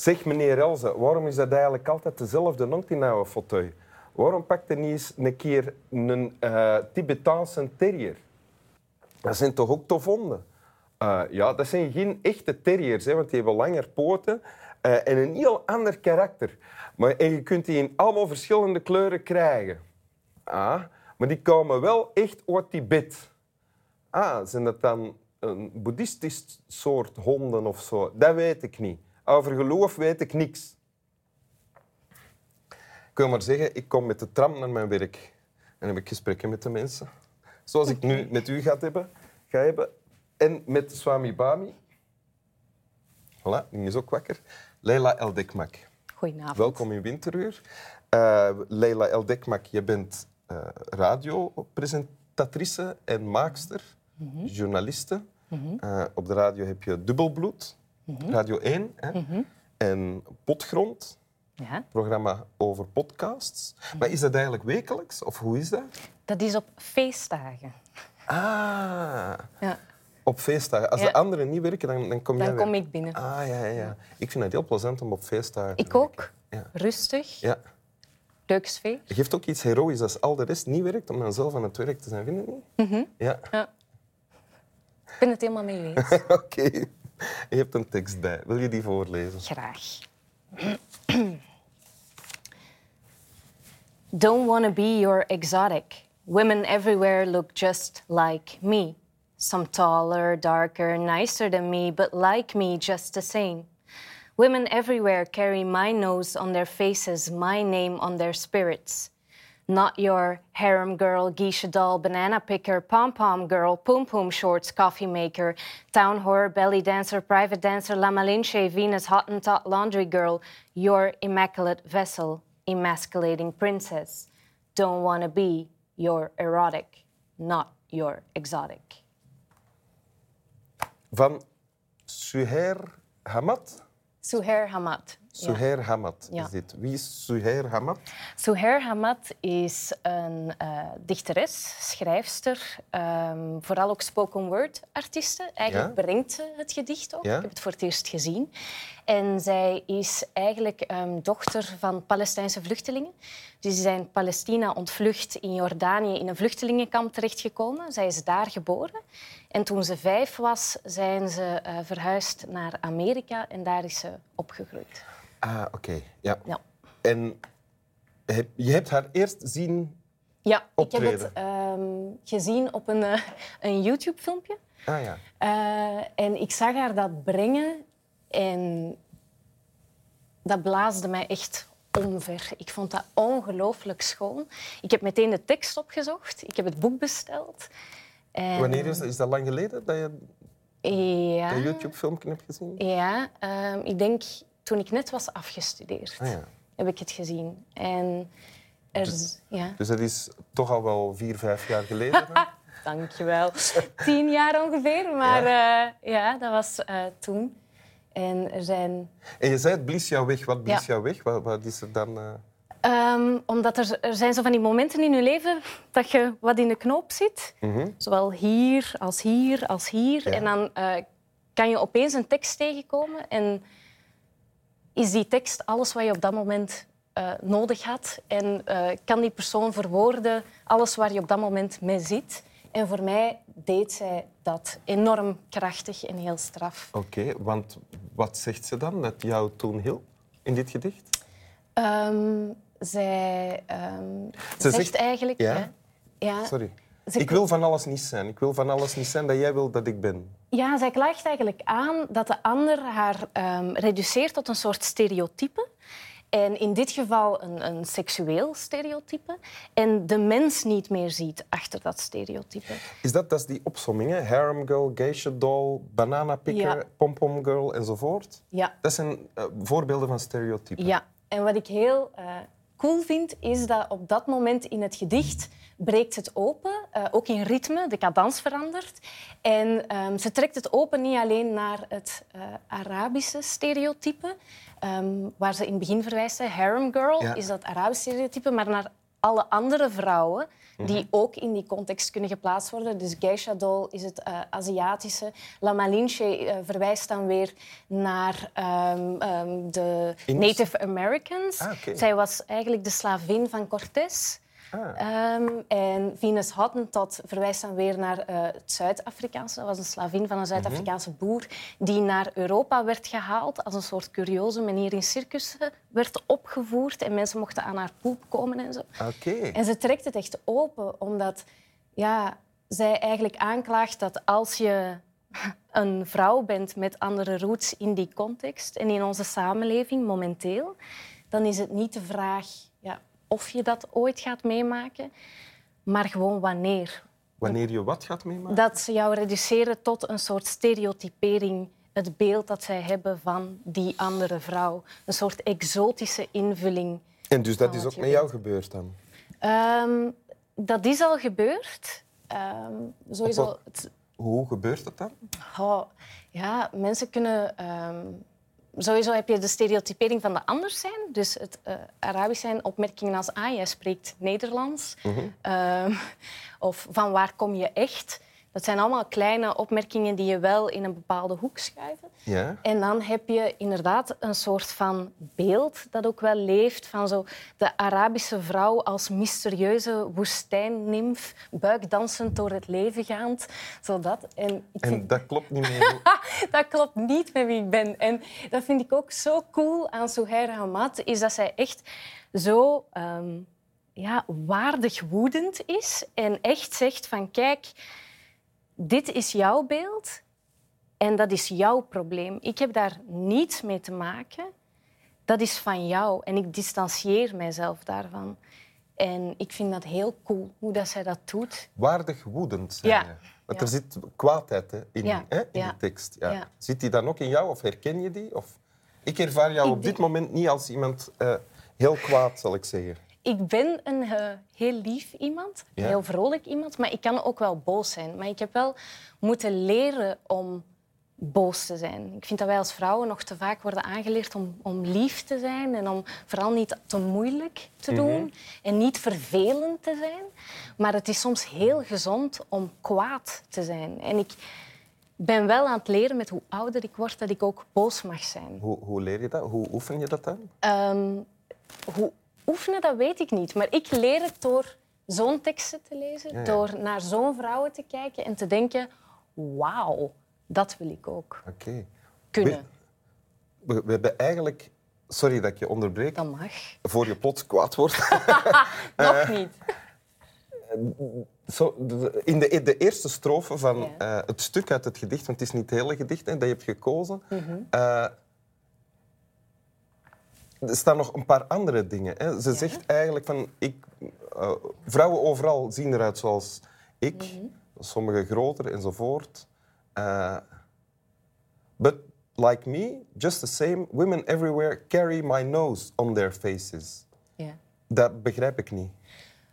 Zeg meneer Elze, waarom is dat eigenlijk altijd dezelfde hond in fauteuil? Waarom pakt hij niet eens een keer een uh, Tibetaanse terrier? Dat zijn toch ook tof honden? Uh, ja, dat zijn geen echte terriers, hè, want die hebben langer poten uh, en een heel ander karakter. Maar, en je kunt die in allemaal verschillende kleuren krijgen. Ah, maar die komen wel echt uit Tibet. Ah, zijn dat dan een boeddhistisch soort honden of zo? Dat weet ik niet. Over geloof weet ik niks. Ik wil maar zeggen, ik kom met de tram naar mijn werk. En heb ik gesprekken met de mensen. Zoals ik nu met u ga hebben. Ga hebben. En met Swami Bami. Voilà, die is ook wakker. Leila Eldekmak. Goedenavond. Welkom in Winteruur. Uh, Leila Eldekmak, je bent uh, radiopresentatrice en maakster, mm -hmm. journaliste. Mm -hmm. uh, op de radio heb je Dubbelbloed, mm -hmm. Radio 1. Hè? En Potgrond, ja. programma over podcasts. Maar is dat eigenlijk wekelijks, of hoe is dat? Dat is op feestdagen. Ah. Ja. Op feestdagen. Als ja. de anderen niet werken, dan, dan kom jij Dan kom ik binnen. Ah, ja, ja. Ik vind het heel plezant om op feestdagen Ik ook. Rustig. Ja. Leuk sfeer. Je geeft ook iets heroïs als al de rest niet werkt, om dan zelf aan het werk te zijn, vind je niet? Mm -hmm. ja. ja. Ik ben het helemaal mee eens. Oké. Okay. Je hebt een tekst bij. Wil je die voorlezen? Graag. Don't want to be your exotic. Women everywhere look just like me. Some taller, darker, nicer than me, but like me just the same. Women everywhere carry my nose on their faces, my name on their spirits. Not your harem girl, geisha doll, banana picker, pom pom girl, poom poom shorts, coffee maker, town whore, belly dancer, private dancer, La Malinche, Venus, Hottentot, laundry girl. Your immaculate vessel, emasculating princess. Don't want to be your erotic, not your exotic. Van Suher Hamad? Suher Hamad. Suher ja. Hamad ja. is dit. Wie is Suher Hamad? Suher Hamad is een uh, dichteres, schrijfster, um, vooral ook spoken word artiesten. Eigenlijk ja? brengt ze het gedicht ook. Ik heb het voor het eerst gezien. En zij is eigenlijk um, dochter van Palestijnse vluchtelingen. Dus ze zijn Palestina ontvlucht in Jordanië in een vluchtelingenkamp terechtgekomen. Zij is daar geboren. En toen ze vijf was, zijn ze uh, verhuisd naar Amerika en daar is ze opgegroeid. Ah, oké. Okay. Ja. ja. En heb, je hebt haar eerst zien Ja, optreden. ik heb het um, gezien op een, uh, een YouTube-filmpje. Ah ja. Uh, en ik zag haar dat brengen en dat blaasde mij echt omver. Ik vond dat ongelooflijk schoon. Ik heb meteen de tekst opgezocht. Ik heb het boek besteld. En... Wanneer is dat? Is dat lang geleden dat je ja. dat YouTube-filmpje hebt gezien? Ja, um, ik denk toen ik net was afgestudeerd. Ah, ja. Heb ik het gezien. En er, dus, ja. dus dat is toch al wel vier, vijf jaar geleden? Dankjewel. Tien jaar ongeveer, maar ja, uh, ja dat was uh, toen. En er zijn... En je zei het blies jou weg. Wat blies ja. jou weg? Wat, wat, is er dan... Uh... Um, omdat er, er zijn zo van die momenten in je leven dat je wat in de knoop zit. Mm -hmm. Zowel hier als hier als hier. Ja. En dan uh, kan je opeens een tekst tegenkomen. En is die tekst alles wat je op dat moment uh, nodig had? En kan die persoon verwoorden alles waar je op dat moment mee zit? En voor mij deed zij dat enorm krachtig en heel straf. Oké, okay, want wat zegt ze dan dat jou toen hielp in dit gedicht? Um, zij um, ze zegt, zegt eigenlijk... Ja? Sorry. Ik wil van alles niet zijn. Ik wil van alles niet zijn dat jij wil dat ik ben. Ja, zij klaagt eigenlijk aan dat de ander haar um, reduceert tot een soort stereotype. En in dit geval een, een, seksueel stereotype. En de mens niet meer ziet achter dat stereotype. Is dat, dat is die opsomming, hè? Harem girl, geisha doll, banana picker, Ja. pom-pom girl enzovoort? Ja, Dat zijn uh, voorbeelden van stereotypen. ja. En wat ik heel uh, cool vind, is dat op dat moment in het gedicht breekt het open, uh, ook in ritme, de cadans verandert. En um, ze trekt het open niet alleen naar het uh, Arabische stereotype, um, waar ze in het begin verwijst, harem girl Ja. is dat Arabische stereotype, maar naar alle andere vrouwen die ook in die context kunnen geplaatst worden. Dus geisha doll is het uh, Aziatische. La Malinche uh, verwijst dan weer naar um, um, de Native Americans. Ah, okay. Zij was eigenlijk de slavin van Cortés. Ah. Um, en Venus Hottentot verwijst dan weer naar uh, het Zuid-Afrikaanse. Dat was een slavin van een Zuid-Afrikaanse boer die naar Europa werd gehaald als een soort curiose manier in circussen werd opgevoerd en mensen mochten aan haar poep komen en zo. Okay. En ze trekt het echt open, omdat ja, zij eigenlijk aanklaagt dat als je een vrouw bent met andere roots in die context en in onze samenleving momenteel, dan is het niet de vraag ja, of je dat ooit gaat meemaken, maar gewoon wanneer. Wanneer je wat gaat meemaken? Dat ze jou reduceren tot een soort stereotypering, het beeld dat zij hebben van die andere vrouw. Een soort exotische invulling. En dus dat is ook met jou gebeurd dan? Um, dat is al gebeurd. Um, sowieso... Wat- Hoe gebeurt dat dan? oh, ja, mensen kunnen... ehm, sowieso heb je de stereotypering van de anders zijn. Dus het eh, Arabisch zijn opmerkingen als... Ah, jij spreekt Nederlands. Ehm, of van waar kom je echt? Dat zijn allemaal kleine opmerkingen die je wel in een bepaalde hoek schuiven. Ja. En dan heb je inderdaad een soort van beeld dat ook wel leeft van zo de Arabische vrouw als mysterieuze woestijnnimf, buikdansend door het leven gaand. Zo dat. En ik En vind- dat klopt niet meer. dat klopt niet met wie ik ben. En dat vind ik ook zo cool aan Souhair Hamad, is dat zij echt zo ehm, ja, waardig woedend is en echt zegt van kijk, dit is jouw beeld en dat is jouw probleem. Ik heb daar niets mee te maken. Dat is van jou en ik distancieer mijzelf daarvan. En ik vind dat heel cool hoe dat zij dat doet. Waardig woedend zijn. Ja. Want Ja. er zit kwaadheid hè, in, Ja. hè, in Ja. de tekst. Zit die dan ook in jou of herken je die? Of... Ik ervaar jou Ik op dit moment niet als iemand eh, heel kwaad, zal ik zeggen. Ik ben een eh, heel lief iemand, Ja. heel vrolijk iemand, maar ik kan ook wel boos zijn. Maar ik heb wel moeten leren om boos te zijn. Ik vind dat wij als vrouwen nog te vaak worden aangeleerd om, om lief te zijn en om vooral niet te moeilijk te doen en niet vervelend te zijn. Maar het is soms heel gezond om kwaad te zijn. En ik ben wel aan het leren met hoe ouder ik word dat ik ook boos mag zijn. Hoe, hoe leer je dat? Hoe oefen je dat dan? Ehm, hoe oefenen, dat weet ik niet. Maar ik leer het door zo'n teksten te lezen, ja. door naar zo'n vrouwen te kijken en te denken... Wauw, dat wil ik ook Oké. kunnen. We, we hebben eigenlijk... Sorry dat ik je onderbreek. Dat mag. Voor je plots kwaad wordt. Nog niet. Zo, in de, de eerste strofe van Ja. eh, het stuk uit het gedicht, want het is niet het hele gedicht hè, dat je hebt gekozen, Mhm. eh, er staan nog een paar andere dingen. Hè. Ze zegt eigenlijk van, ik, eh, vrouwen overal zien eruit zoals ik, Mhm. sommige groter enzovoort. Eh, but like me, just the same, women everywhere carry my nose on their faces. Ja. Dat begrijp ik niet.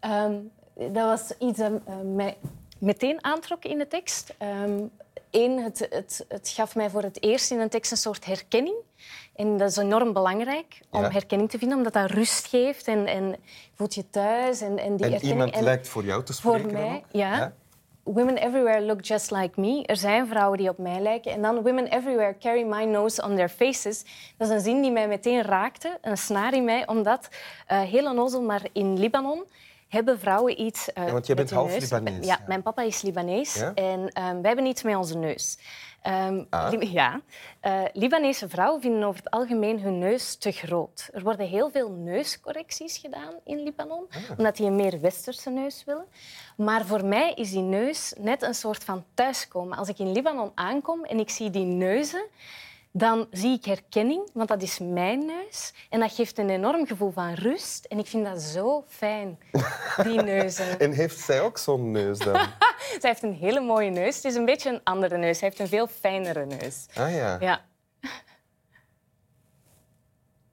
Ehm, dat was iets dat eh, mij meteen aantrok in de tekst. Eén, het, het, het gaf mij voor het eerst in een tekst een soort herkenning. En dat is enorm belangrijk om Ja. herkenning te vinden, omdat dat rust geeft en, en je voelt je thuis. En, en die En herkenning. iemand En lijkt voor jou te voor spreken dan mij, ja. Women everywhere look just like me. Er zijn vrouwen die op mij lijken. En dan women everywhere carry my nose on their faces. Dat is een zin die mij meteen raakte, een snaar in mij, omdat eh heel onnozel, maar in Libanon hebben vrouwen iets. eh, Ja, want jij met bent half neus. Libanees, Ja, ja. mijn papa is Libanees Ja? en ehm, wij hebben iets met onze neus. Ehm, Ah. Ja. Eh, Libanese vrouwen vinden over het algemeen hun neus te groot. Er worden heel veel neuscorrecties gedaan in Libanon, Ah. omdat die een meer westerse neus willen. Maar voor mij is die neus net een soort van thuiskomen. Als ik in Libanon aankom en ik zie die neuzen, dan zie ik herkenning, want dat is mijn neus. En dat geeft een enorm gevoel van rust. En ik vind dat zo fijn, die neuzen. En heeft zij ook zo'n neus dan? Zij heeft een hele mooie neus. Het is een beetje een andere neus. Zij heeft een veel fijnere neus. Ah ja. Ja.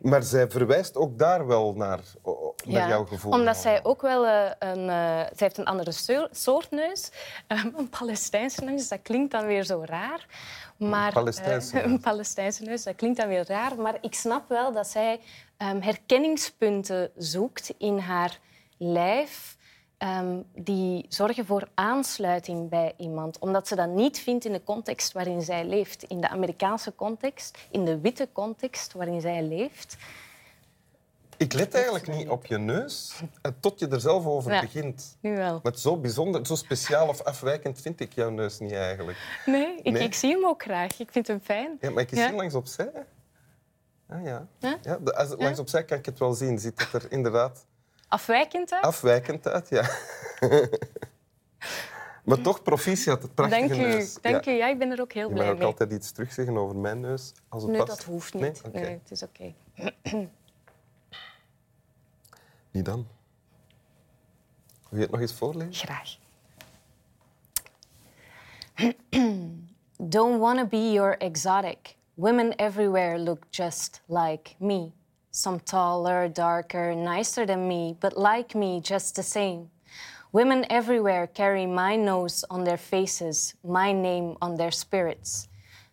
Maar zij verwijst ook daar wel naar, naar Ja, jouw gevoel. Omdat zij ook wel eh, een... eh, zij heeft een andere soor- soort neus. Ehm, een Palestijnse neus, dat klinkt dan weer zo raar. Maar, Palestijnse eh, een Palestijnse neus, dat klinkt dan weer raar. Maar ik snap wel dat zij ehm, herkenningspunten zoekt in haar lijf ehm, die zorgen voor aansluiting bij iemand, omdat ze dat niet vindt in de context waarin zij leeft. In de Amerikaanse context, in de witte context waarin zij leeft. Ik let eigenlijk niet op je neus tot je er zelf over Ja. begint. Nu wel. Maar zo bijzonder, zo speciaal of afwijkend vind ik jouw neus niet eigenlijk. Nee, ik, Nee? ik zie hem ook graag. Ik vind hem fijn. Ja, maar ik Ja. zie langs opzij. Ah ja. Ja? ja de- als, langs opzij kan ik het wel zien. Ziet het er inderdaad Afwijkend, hè? afwijkend uit, ja. maar toch proficiat, het prachtige Dank u. neus. Dank ja. u. Ja, ik ben er ook heel Je blij mag ook mee. altijd iets terugzeggen over mijn neus, als het Nee, past. dat hoeft niet. Nee, het is oké. Niet dan. Wil je het nog eens voorlezen? Graag. Don't wanna be your exotic. Women everywhere look just like me. Some taller, darker, nicer than me, but like me just the same. Women everywhere carry my nose on their faces, my name on their spirits.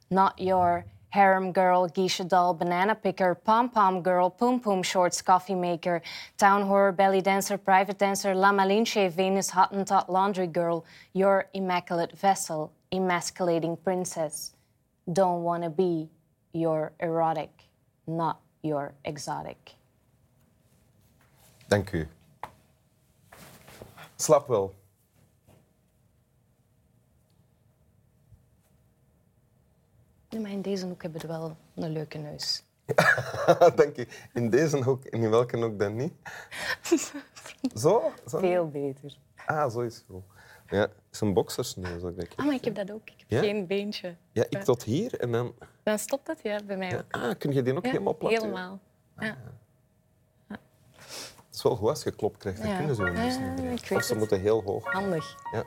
Not your harem girl, geisha doll, banana picker, pom pom girl, poom poom shorts, coffee maker, town whore, belly dancer, private dancer, La Malinche, Venus, Hottentot, laundry girl, your immaculate vessel, emasculating princess. Don't wanna be your erotic, not your exotic. Dank u. Slap wel. Ja, maar in deze hoek hebben we wel een leuke neus. Dank u. In deze hoek en in welke hoek dan niet? Zo? zo? Veel beter. Ah, zo is het wel. Ja, een boksersneus. denk ik. Ah, maar ik heb dat ook. Ik heb Ja? geen beentje. Ja, ik tot hier en dan... Dan stopt het, ja, bij mij ook. Ah, kun je die ook helemaal plat? Helemaal. Ja. Het is wel goed als je klopt krijgt. Dan Ja. kunnen ze dus Ja, niet Of ze moeten heel hoog. Handig. Ja.